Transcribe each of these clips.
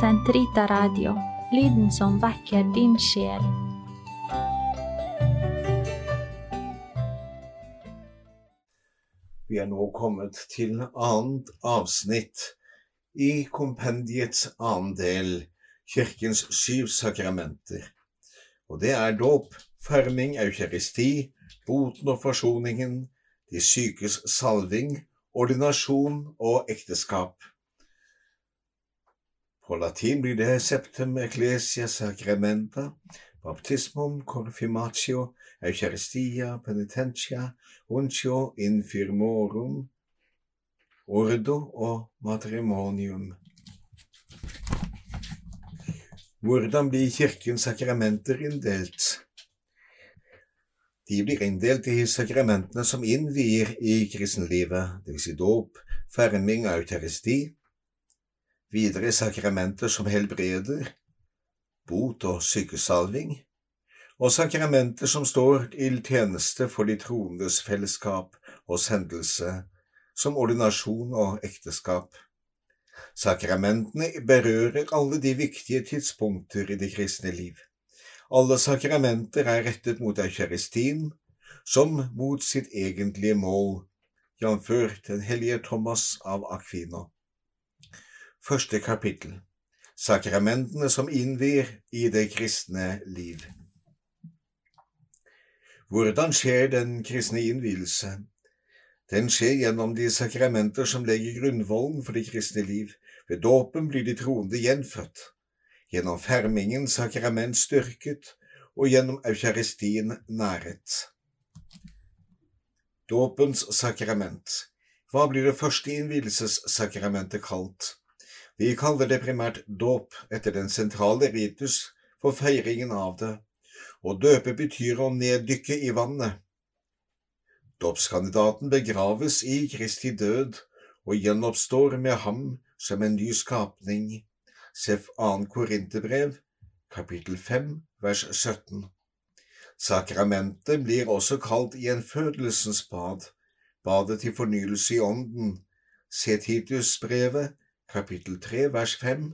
Sentrita Radio, lyden som vekker din sjel. Vi er nå kommet til annet avsnitt i kompendiets annen del, Kirkens syv sakramenter. Og det er dåp, ferming, eukaristi, boten og forsoningen, de sykes salving, ordinasjon og ekteskap. På latin blir det septem ecclesia sacramenta, baptismum, corfimatio, eucharistia, penitentia, uncio infirmorum, ordo og matrimonium. Hvordan blir kirkens sakramenter inndelt? De blir inndelt i sakramentene som innvier i kristenlivet, dvs. Si dåp, ferming av eutaristi, videre sakramenter som helbreder, bot og sykesalving, og sakramenter som står til tjeneste for de troendes fellesskap og sendelse, som ordinasjon og ekteskap. Sakramentene berører alle de viktige tidspunkter i det kristne liv. Alle sakramenter er rettet mot eukaristien, som mot sitt egentlige mål, jf. den hellige Thomas av Aquino. Første kapittel Sakramentene som innvier i det kristne liv. Hvordan skjer den kristne innvielse? Den skjer gjennom de sakramenter som legger grunnvollen for det kristne liv. Ved dåpen blir de troende gjenfødt, gjennom fermingen sakrament styrket, og gjennom eukaristien næret. Dåpens sakrament Hva blir det første innvielsessakramentet kalt? Vi kaller det primært dåp etter den sentrale ritus for feiringen av det. Å døpe betyr å neddykke i vannet. Dåpskandidaten begraves i Kristi død og gjenoppstår med ham som en ny skapning. Sef 2. Korinterbrev, kapittel 5, vers 17. Sakramentet blir også kalt gjenfødelsens bad, badet til fornyelse i ånden. Se Titusbrevet, kapittel 3, vers 5,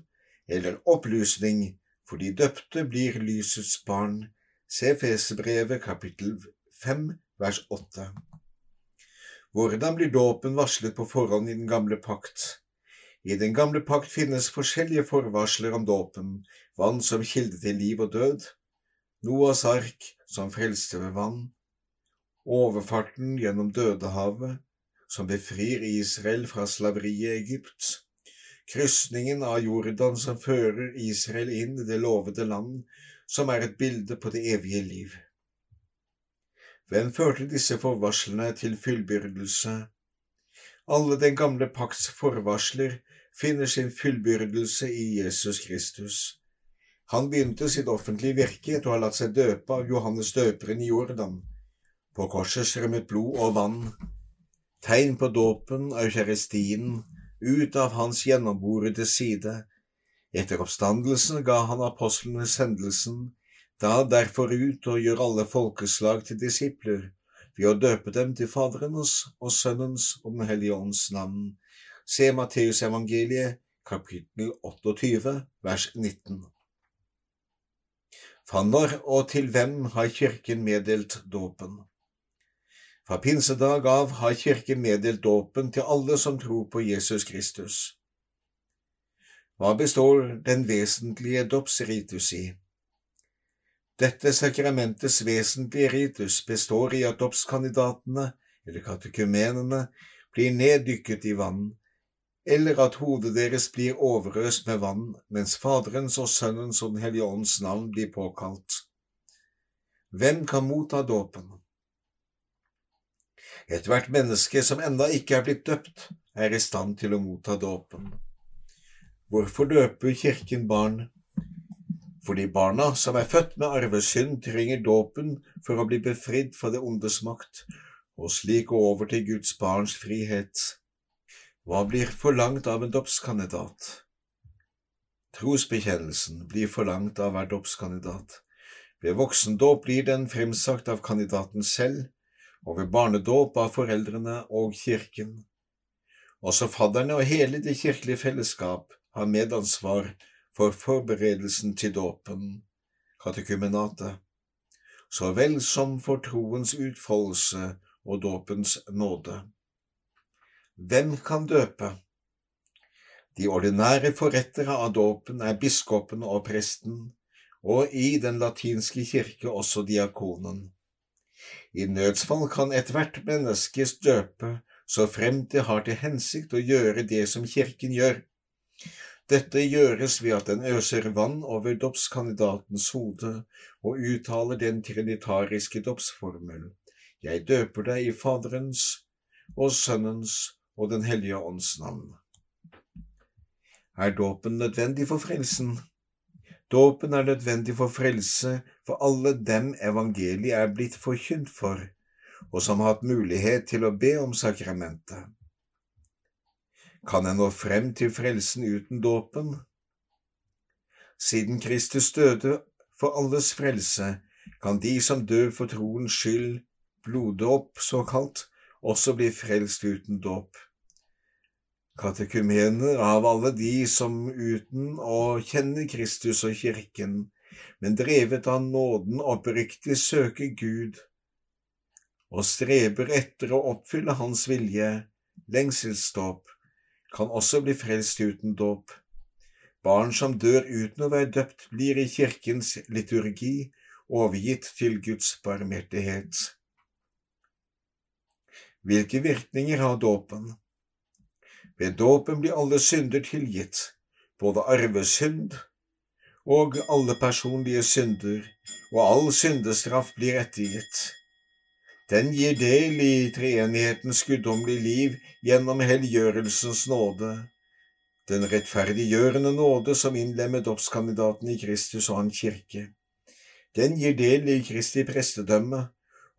eller opplysning, for de døpte blir lysets barn. Se Fesebrevet, kapittel 5, vers 8. Hvordan blir dåpen varslet på forhånd i den gamle pakt? I den gamle pakt finnes forskjellige forvarsler om dåpen, vann som kilde til liv og død, Noas ark som frelste ved vann, overfarten gjennom Dødehavet, som befrir Israel fra slaveriet Egypt, krysningen av Jordan som fører Israel inn i det lovede land, som er et bilde på det evige liv. Hvem førte disse forvarslene til fullbyrdelse? Alle den gamle pakts forvarsler finner sin fullbyrdelse i Jesus Kristus. Han begynte sitt offentlige virke etter å ha latt seg døpe av Johannes døperen i Jordan. På korset strømmet blod og vann, tegn på dåpen, eukaristien, ut av hans gjennomborede side. Etter oppstandelsen ga han apostlene sendelsen, da derfor ut og gjør alle folkeslag til disipler, ved å døpe dem til Faderens og Sønnens og Den hellige ånds navn. Se Matteusevangeliet, kapittel 28, vers 19. Fra når og til hvem har Kirken meddelt dåpen? Fra pinsedag av har Kirken meddelt dåpen til alle som tror på Jesus Kristus. Hva består den vesentlige dåpsritus i? Dette sakramentets vesentlige ritus består i at dåpskandidatene, eller katekumenene, blir neddykket i vann, eller at hodet deres blir overøst med vann mens Faderens og Sønnens og Den hellige ånds navn blir påkalt. Hvem kan motta dåpen? Ethvert menneske som enda ikke er blitt døpt, er i stand til å motta dåpen. Hvorfor døper Kirken barn? fordi barna som er født med arvesynd, trenger dåpen for å bli befridd fra det ondes makt, og slik gå over til Guds barns frihet. Hva blir forlangt av en dåpskandidat? Trosbekjennelsen blir forlangt av hver dåpskandidat. Ved voksendåp blir den fremsagt av kandidaten selv, og ved barnedåp av foreldrene og kirken. Også fadderne og hele det kirkelige fellesskap har medansvar for forberedelsen til dåpen, katekumenatet, så vel som for troens utfoldelse og dåpens nåde. Hvem kan døpe? De ordinære forrettere av dåpen er biskopen og presten, og i den latinske kirke også diakonen. I nødsfall kan ethvert menneske døpe så fremt det har til hensikt å gjøre det som kirken gjør. Dette gjøres ved at den øser vann over dåpskandidatens hode og uttaler den trinitariske dåpsformelen. Jeg døper deg i Faderens og Sønnens og Den hellige ånds navn. Er dåpen nødvendig for frelsen? Dåpen er nødvendig for frelse for alle dem evangeliet er blitt forkynt for, og som har hatt mulighet til å be om sakramentet. Kan en nå frem til frelsen uten dåpen? Siden Kristus døde for alles frelse, kan de som dør for troens skyld, bloddåp såkalt, også bli frelst uten dåp. Katekumener av alle de som uten å kjenne Kristus og kirken, men drevet av nåden oppriktig søker Gud og streber etter å oppfylle Hans vilje, lengselsdåp, kan også bli frelst uten dåp. Barn som dør uten å være døpt, blir i kirkens liturgi overgitt til Guds barmhjertighet. Hvilke virkninger har dåpen? Ved dåpen blir alle synder tilgitt, både arvesynd og alle personlige synder, og all syndestraff blir ettergitt. Den gir del i treenighetens guddommelige liv gjennom helliggjørelsens nåde, den rettferdiggjørende nåde som innlemmer dåpskandidaten i Kristus og Hans kirke. Den gir del i Kristi prestedømme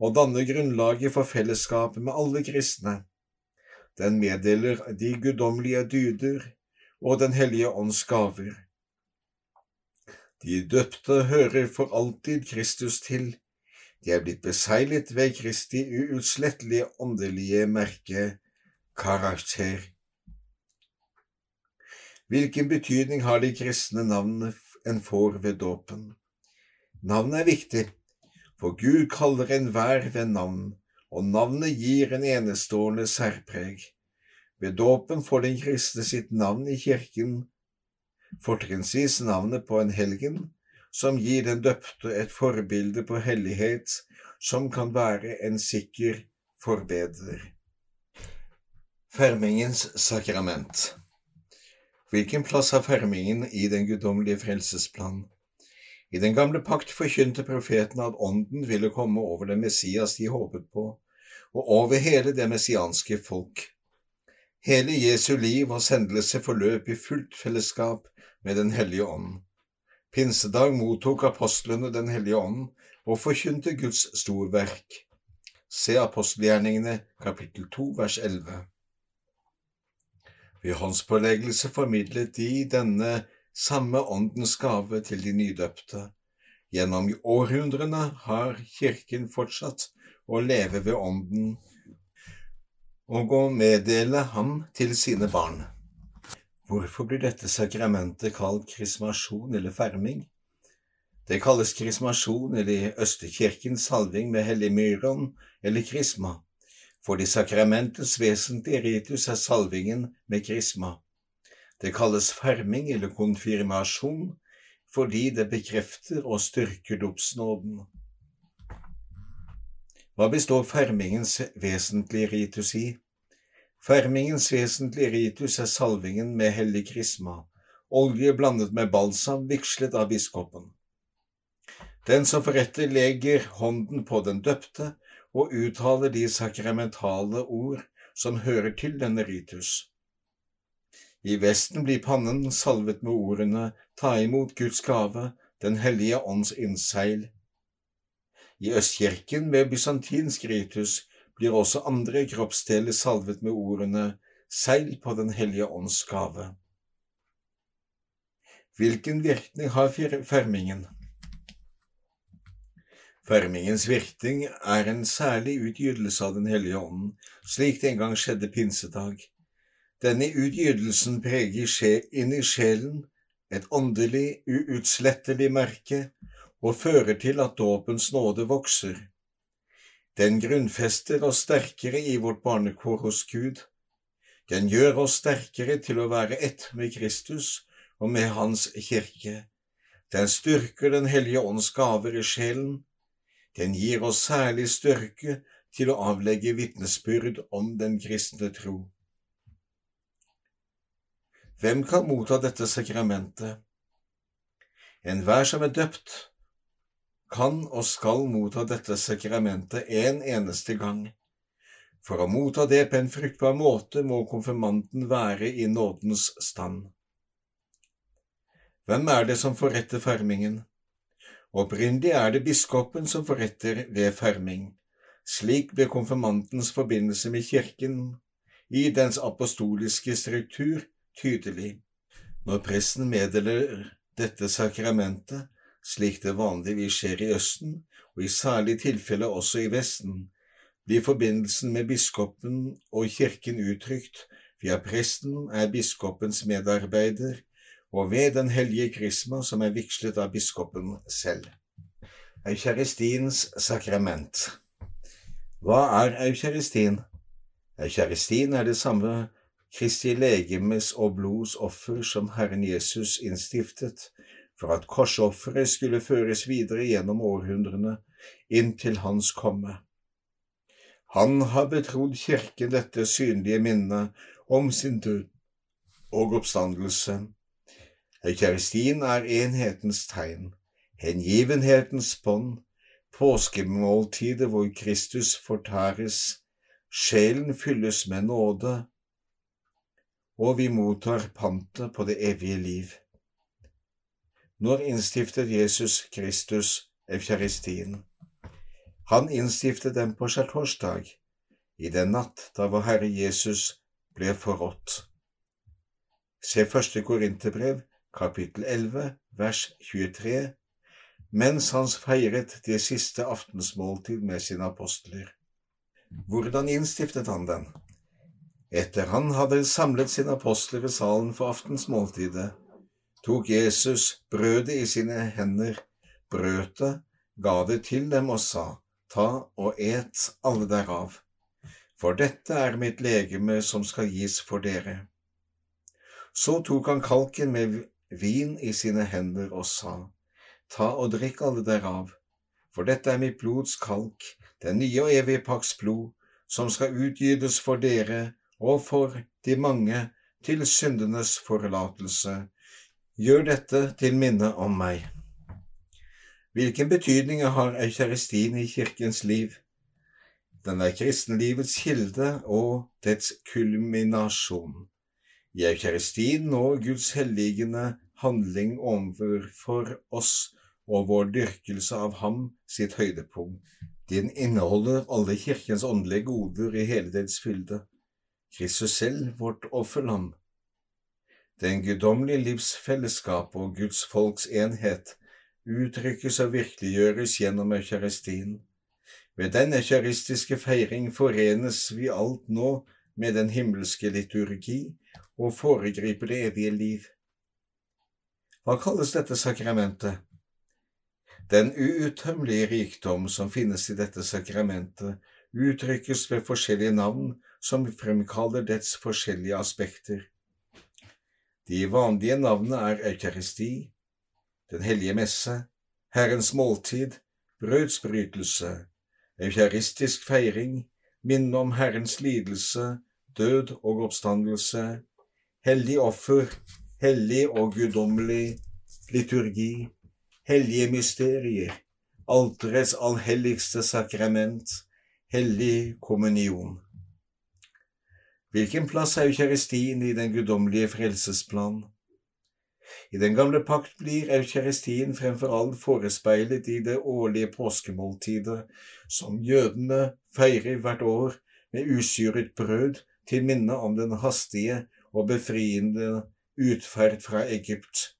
og danner grunnlaget for fellesskapet med alle kristne. Den meddeler de guddommelige dyder og Den hellige ånds gaver. De døpte hører for alltid Kristus til, de er blitt beseglet ved Kristi uutslettelige åndelige merke, karakter. Hvilken betydning har de kristne navnene en får ved dåpen? Navnet er viktig, for Gud kaller enhver ved navn, og navnet gir en enestående særpreg. Ved dåpen får den kristne sitt navn i kirken, fortrinnsvis navnet på en helgen, som gir den døpte et forbilde på hellighet som kan være en sikker forbedrer. Fermingens sakrament Hvilken plass har fermingen i den guddommelige frelsesplan? I den gamle pakt forkynte profeten at Ånden ville komme over den Messias de håpet på, og over hele det messianske folk. Hele Jesu liv og sendelse forløp i fullt fellesskap med Den hellige ånd. Pinsedag mottok apostlene Den hellige ånd og forkynte Guds storverk. Se apostelgjerningene kapittel 2 vers 11. Ved håndspåleggelse formidlet de denne samme åndens gave til de nydøpte. Gjennom århundrene har Kirken fortsatt å leve ved Ånden og å meddele ham til sine barn. Hvorfor blir dette sakramentet kalt krismasjon eller ferming? Det kalles krismasjon eller i Østerkirkens salving med hellig myron eller krisma, fordi sakramentets vesentlige ritus er salvingen med krisma. Det kalles ferming eller konfirmasjon fordi det bekrefter og styrker dåpsnåden. Hva består fermingens vesentlige ritus i? Fermingens vesentlige ritus er salvingen med hellig krisma, olje blandet med balsam vigslet av biskopen. Den som forretter legger hånden på den døpte og uttaler de sakramentale ord som hører til denne ritus. I Vesten blir pannen salvet med ordene Ta imot Guds gave, Den hellige ånds innseil. I Østkirken med bysantinsk ritus blir også andre kroppsdeler salvet med ordene Seil på Den hellige ånds gave. Hvilken virkning har fermingen? Fermingens virkning er en særlig utgytelse av Den hellige ånden, slik det en gang skjedde pinsedag. Denne utgytelsen preger inn i sjelen et åndelig, uutslettelig merke og fører til at dåpens nåde vokser. Den grunnfester oss sterkere i vårt barnekår hos Gud. Den gjør oss sterkere til å være ett med Kristus og med Hans kirke. Den styrker Den hellige ånds gaver i sjelen. Den gir oss særlig styrke til å avlegge vitnesbyrd om den kristne tro. Hvem kan motta dette sakramentet? Enhver som er døpt, kan og skal motta dette sakramentet en eneste gang. For å motta det på en fruktbar måte må konfirmanten være i nådens stand. Hvem er det som forretter fermingen? Opprinnelig er det biskopen som forretter ved ferming. Slik ble konfirmantens forbindelse med kirken i dens apostoliske struktur tydelig. Når presten meddeler dette sakramentet, slik det vanligvis skjer i Østen, og i særlige tilfelle også i Vesten, blir forbindelsen med biskopen og kirken uttrykt via presten er biskopens medarbeider, og ved Den hellige krisma som er vigslet av biskopen selv. Eucharistiens sakrament Hva er eucharistin? Eucharistin er det samme Kristi legemes og blods offer som Herren Jesus innstiftet, for at korsofferet skulle føres videre gjennom århundrene inntil Hans komme. Han har betrodd Kirken dette synlige minnet om sin død og oppstandelse. Eukaristien er enhetens tegn, hengivenhetens bånd, påskemåltidet hvor Kristus fortæres, sjelen fylles med nåde, og vi mottar pantet på det evige liv. Når innstiftet Jesus Kristus eukaristien? Han innstiftet den på skjærtorsdag, i den natt da vår Herre Jesus ble forrådt. Se første Korinterbrev, kapittel 11, vers 23, mens han feiret det siste aftensmåltid med sine apostler. Hvordan innstiftet han den? Etter han hadde samlet sine apostler i salen for aftensmåltidet, tok Jesus brødet i sine hender, brøt det, ga det til dem og sa, Ta og et alle derav, for dette er mitt legeme som skal gis for dere. Så tok han kalken med vin i sine hender og sa, Ta og drikk alle derav, for dette er mitt blods kalk, den nye og evige paks blod, som skal utgytes for dere og for de mange til syndenes forlatelse. Gjør dette til minne om meg. Hvilken betydning har eukaristien i kirkens liv? Den er kristenlivets kilde og dets kulminasjon. I eukaristien når Guds helligende handling overfor oss og vår dyrkelse av ham sitt høydepunkt. Den inneholder alle kirkens åndelige goder i hele dets fylde. Kristus selv, vårt offerlam. Den guddommelige livsfellesskap og Guds folks enhet uttrykkes og virkeliggjøres gjennom eukaristien. Ved den eukaristiske feiring forenes vi alt nå med den himmelske liturgi og foregriper det evige liv. Hva kalles dette sakramentet? Den uuttømmelige rikdom som finnes i dette sakramentet, uttrykkes ved forskjellige navn som fremkaller dets forskjellige aspekter. De vanlige navnene er eukaristi, Den hellige messe, Herrens måltid, brødsbrytelse, eukaristisk feiring, minne om Herrens lidelse, død og oppstandelse, hellig offer, hellig og guddommelig liturgi, hellige mysterier, alterets allhelligste sakrament, hellig kommunion. Hvilken plass har eukaristien i den guddommelige frelsesplan? I den gamle pakt blir eukaristien fremfor alt forespeilet i det årlige påskemåltidet, som jødene feirer hvert år med usyret brød til minne om den hastige og befriende utferd fra Egypt.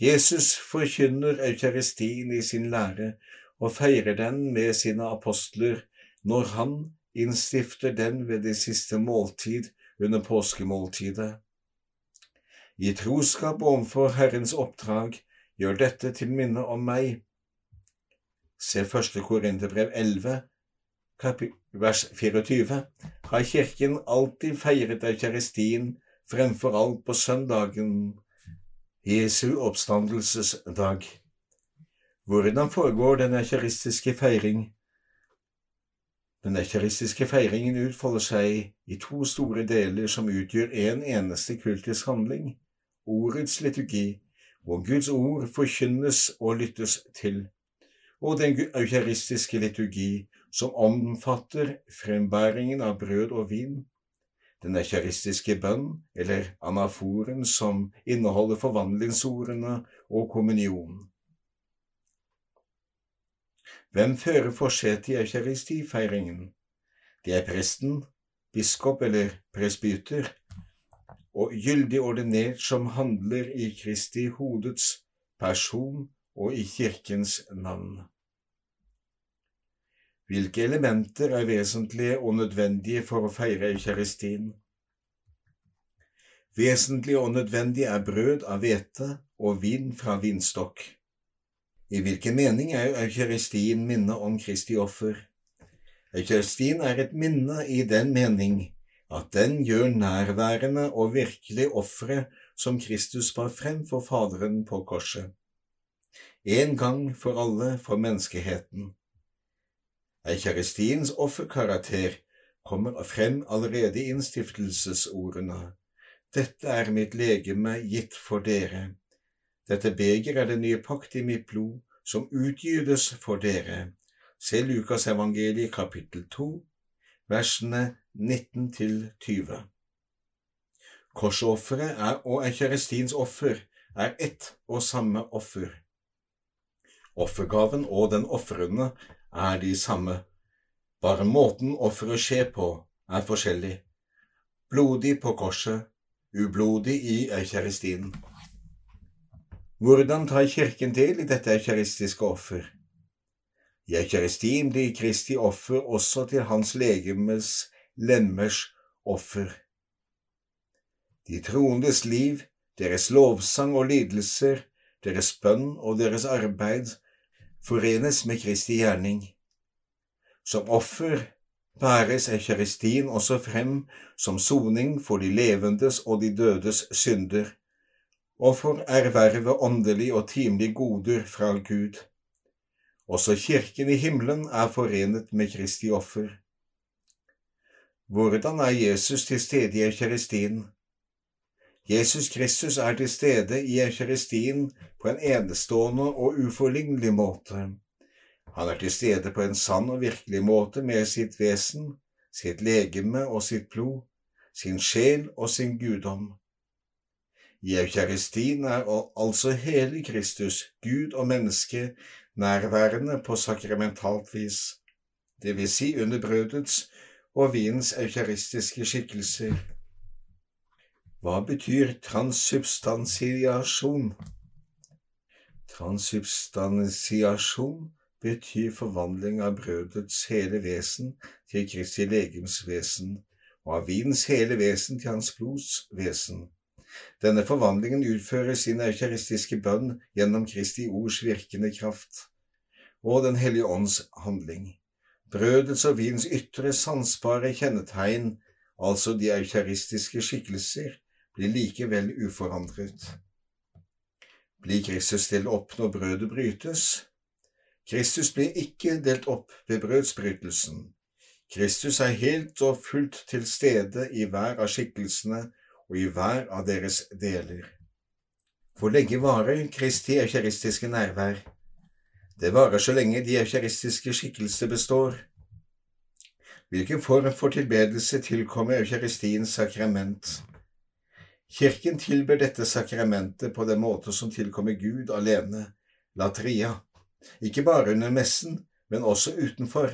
Jesus forkynner eukaristien i sin lære og feirer den med sine apostler når han innstifter den ved det siste måltid under påskemåltidet. I troskap overfor Herrens oppdrag, gjør dette til minne om meg. Se første Korinterbrev 11, vers 24, har kirken alltid feiret eukaristien fremfor alt på søndagen, Jesu oppstandelsesdag. Hvordan foregår den eukaristiske feiring? Den eukaristiske feiringen utfolder seg i to store deler som utgjør en eneste kultisk handling, ordets liturgi, hvor Guds ord forkynnes og lyttes til, og den eukaristiske liturgi, som omfatter frembæringen av brød og vin, den eukaristiske bønn, eller anaforen, som inneholder forvandlingsordene og kommunionen. Hvem fører forsetet i eukaristifeiringen? Det er presten, biskop eller presbyter, og gyldig ordinert som handler i Kristi hodets person og i Kirkens navn. Hvilke elementer er vesentlige og nødvendige for å feire eukaristien? Vesentlig og nødvendig er brød av hvete og vin fra vinstokk. I hvilken mening er eukaristien minne om Kristi offer? Eukaristien er et minne i den mening at den gjør nærværende og virkelig offeret som Kristus bar frem for Faderen på korset. En gang for alle for menneskeheten. Eukaristiens offerkarakter kommer frem allerede i innstiftelsesordene. Dette er mitt legeme gitt for dere. Dette beger er den nye pakt i mitt blod, som utgytes for dere. Se Lukas evangeliet kapittel 2, versene 19 til 20. Korsofferet og eukaristiens offer er ett og samme offer. Offergaven og den ofrende er de samme, bare måten offeret skjer på, er forskjellig. Blodig på korset, ublodig i eukaristien. Hvordan tar Kirken del i dette eukaristiske offer? I eukaristien blir Kristi offer også til hans legemes lemmers offer. De troendes liv, deres lovsang og lidelser, deres bønn og deres arbeid forenes med Kristi gjerning. Som offer bæres eukaristien også frem som soning for de levendes og de dødes synder, og for erverve åndelig og timelig goder fra Gud. Også Kirken i himmelen er forenet med Kristi offer. Hvordan er Jesus til stede i eukaristien? Jesus Kristus er til stede i eukaristien på en enestående og uforlignelig måte. Han er til stede på en sann og virkelig måte med sitt vesen, sitt legeme og sitt blod, sin sjel og sin guddom. I eukaristien er altså hele Kristus, Gud og menneske, nærværende på sakramentalt vis, det vil si under brødets og vinens eukaristiske skikkelser. Hva betyr transsubstansiasjon? Transsubstansiasjon betyr forvandling av brødets hele vesen til Kristi legems vesen, og av vinens hele vesen til hans blods vesen. Denne forvandlingen utføres i den eukaristiske bønn gjennom Kristi ords virkende kraft og Den hellige ånds handling. Brødets og vinens ytre sansbare kjennetegn, altså de eukaristiske skikkelser, blir likevel uforandret. Blir Kristus delt opp når brødet brytes? Kristus blir ikke delt opp ved brødsbrytelsen. Kristus er helt og fullt til stede i hver av skikkelsene og i hver av deres deler. For lenge varer Kristi eukaristiske nærvær? Det varer så lenge de eukaristiske skikkelser består. Hvilken form for tilbedelse tilkommer eukaristiens sakrament? Kirken tilber dette sakramentet på den måte som tilkommer Gud alene, latria, ikke bare under messen, men også utenfor.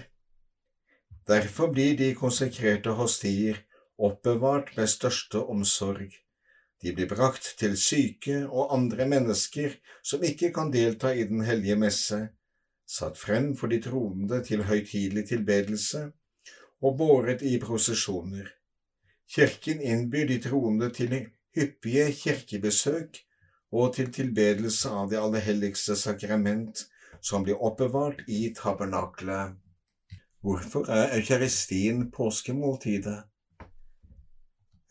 Derfor blir de konsekrerte hostier oppbevart med største omsorg. De blir brakt til syke og andre mennesker som ikke kan delta i Den hellige messe, satt frem for de troende til høytidelig tilbedelse og båret i prosesjoner. Kirken innbyr de troende til hyppige kirkebesøk og til tilbedelse av det aller helligste sakrament som blir oppbevart i tabernaklet. Hvorfor er eukaristien påskemåltidet?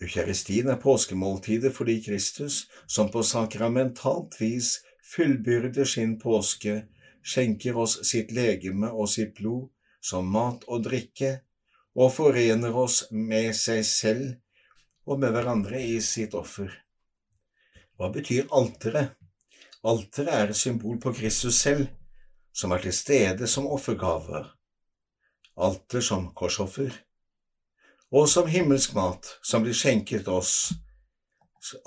Eukaristien er påskemåltidet fordi Kristus, som på sakramentalt vis fullbyrder sin påske, skjenker oss sitt legeme og sitt blod som mat og drikke, og forener oss med seg selv og med hverandre i sitt offer. Hva betyr alteret? Alteret er et symbol på Kristus selv, som er til stede som offergave, alter som korsoffer, og som himmelsk mat som blir skjenket oss,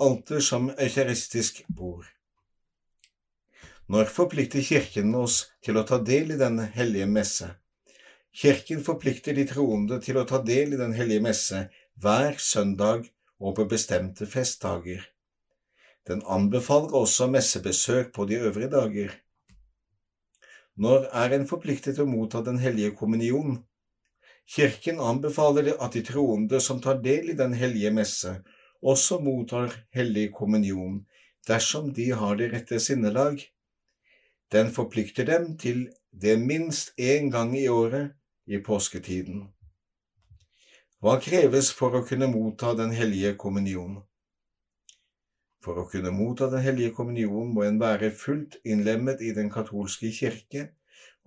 alter som eukaristisk bord. Når forplikter Kirken oss til å ta del i Den hellige messe? Kirken forplikter de troende til å ta del i Den hellige messe hver søndag og på bestemte festdager. Den anbefaler også messebesøk på de øvrige dager. Når er en forpliktet til å motta Den hellige kommunion? Kirken anbefaler at de troende som tar del i Den hellige messe, også mottar hellig kommunion dersom de har det rette sinnelag. Den forplikter dem til det minst én gang i året i påsketiden. Hva kreves for å kunne motta Den hellige kommunion? For å kunne motta Den hellige kommunion må en være fullt innlemmet i den katolske kirke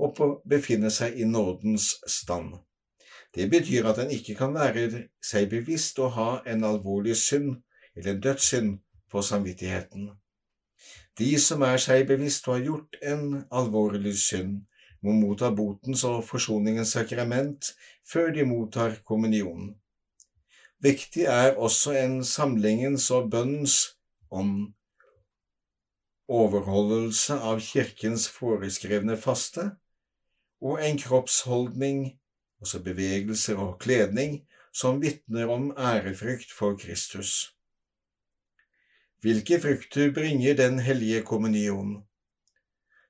og befinne seg i nådens stand. Det betyr at en ikke kan være seg bevisst å ha en alvorlig synd eller en dødssynd på samvittigheten. De som er seg bevisst å ha gjort en alvorlig synd, må motta botens og forsoningens sakrament før de mottar kommunionen. Viktig er også en samlingens og bønnens om overholdelse av kirkens foreskrevne faste, og en kroppsholdning, altså bevegelser og kledning, som vitner om ærefrykt for Kristus. Hvilke frukter bringer Den hellige kommunion?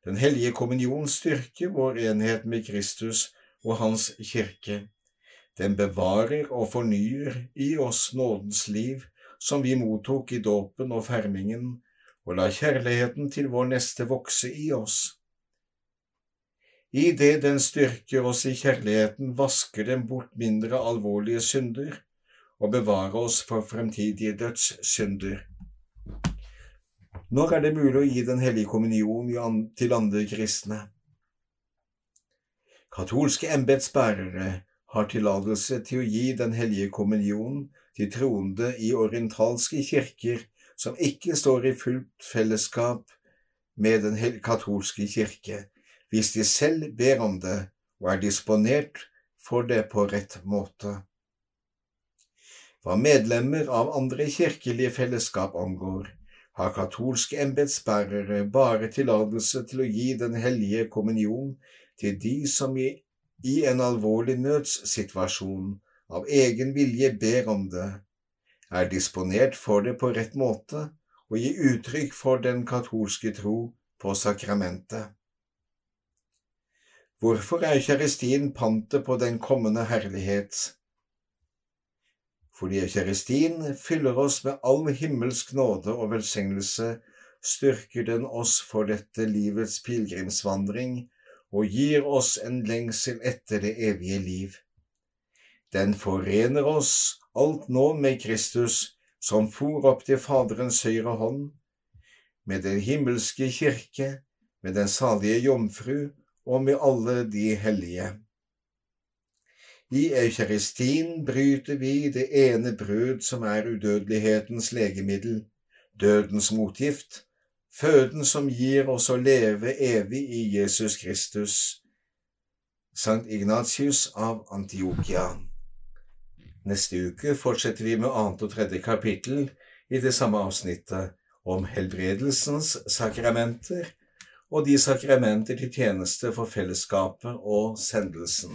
Den hellige kommunion styrker vår enhet med Kristus og Hans kirke. Den bevarer og fornyer i oss nådens liv, som vi mottok i dåpen og fermingen, og lar kjærligheten til vår neste vokse i oss. I det den styrker oss i kjærligheten, vasker den bort mindre alvorlige synder og bevarer oss for fremtidige dødssynder. Når er det mulig å gi Den hellige kommunion til andre kristne? Katolske embetsbærere har tillatelse til å gi Den hellige kommunion til troende i orientalske kirker som ikke står i fullt fellesskap med Den katolske kirke, hvis de selv ber om det og er disponert for det på rett måte. Hva medlemmer av andre kirkelige fellesskap angår, har katolske embetsbærere bare tillatelse til å gi Den hellige kommunion til de som i, i en alvorlig nødssituasjon av egen vilje ber om det, er disponert for det på rett måte og gir uttrykk for den katolske tro på sakramentet. Hvorfor er kjærestien pantet på den kommende herlighet? Fordi kjærestien fyller oss med all himmelsk nåde og velsignelse, styrker den oss for dette livets pilegrimsvandring og gir oss en lengsel etter det evige liv. Den forener oss alt nå med Kristus, som for opp til Faderens høyre hånd, med den himmelske kirke, med den salige jomfru og med alle de hellige. I eukaristien bryter vi det ene brød som er udødelighetens legemiddel, dødens motgift, føden som gir oss å leve evig i Jesus Kristus. Sankt Ignatius av Antiokia. Neste uke fortsetter vi med annet og tredje kapittel i det samme avsnittet om helbredelsens sakramenter og de sakramenter til tjeneste for fellesskapet og sendelsen.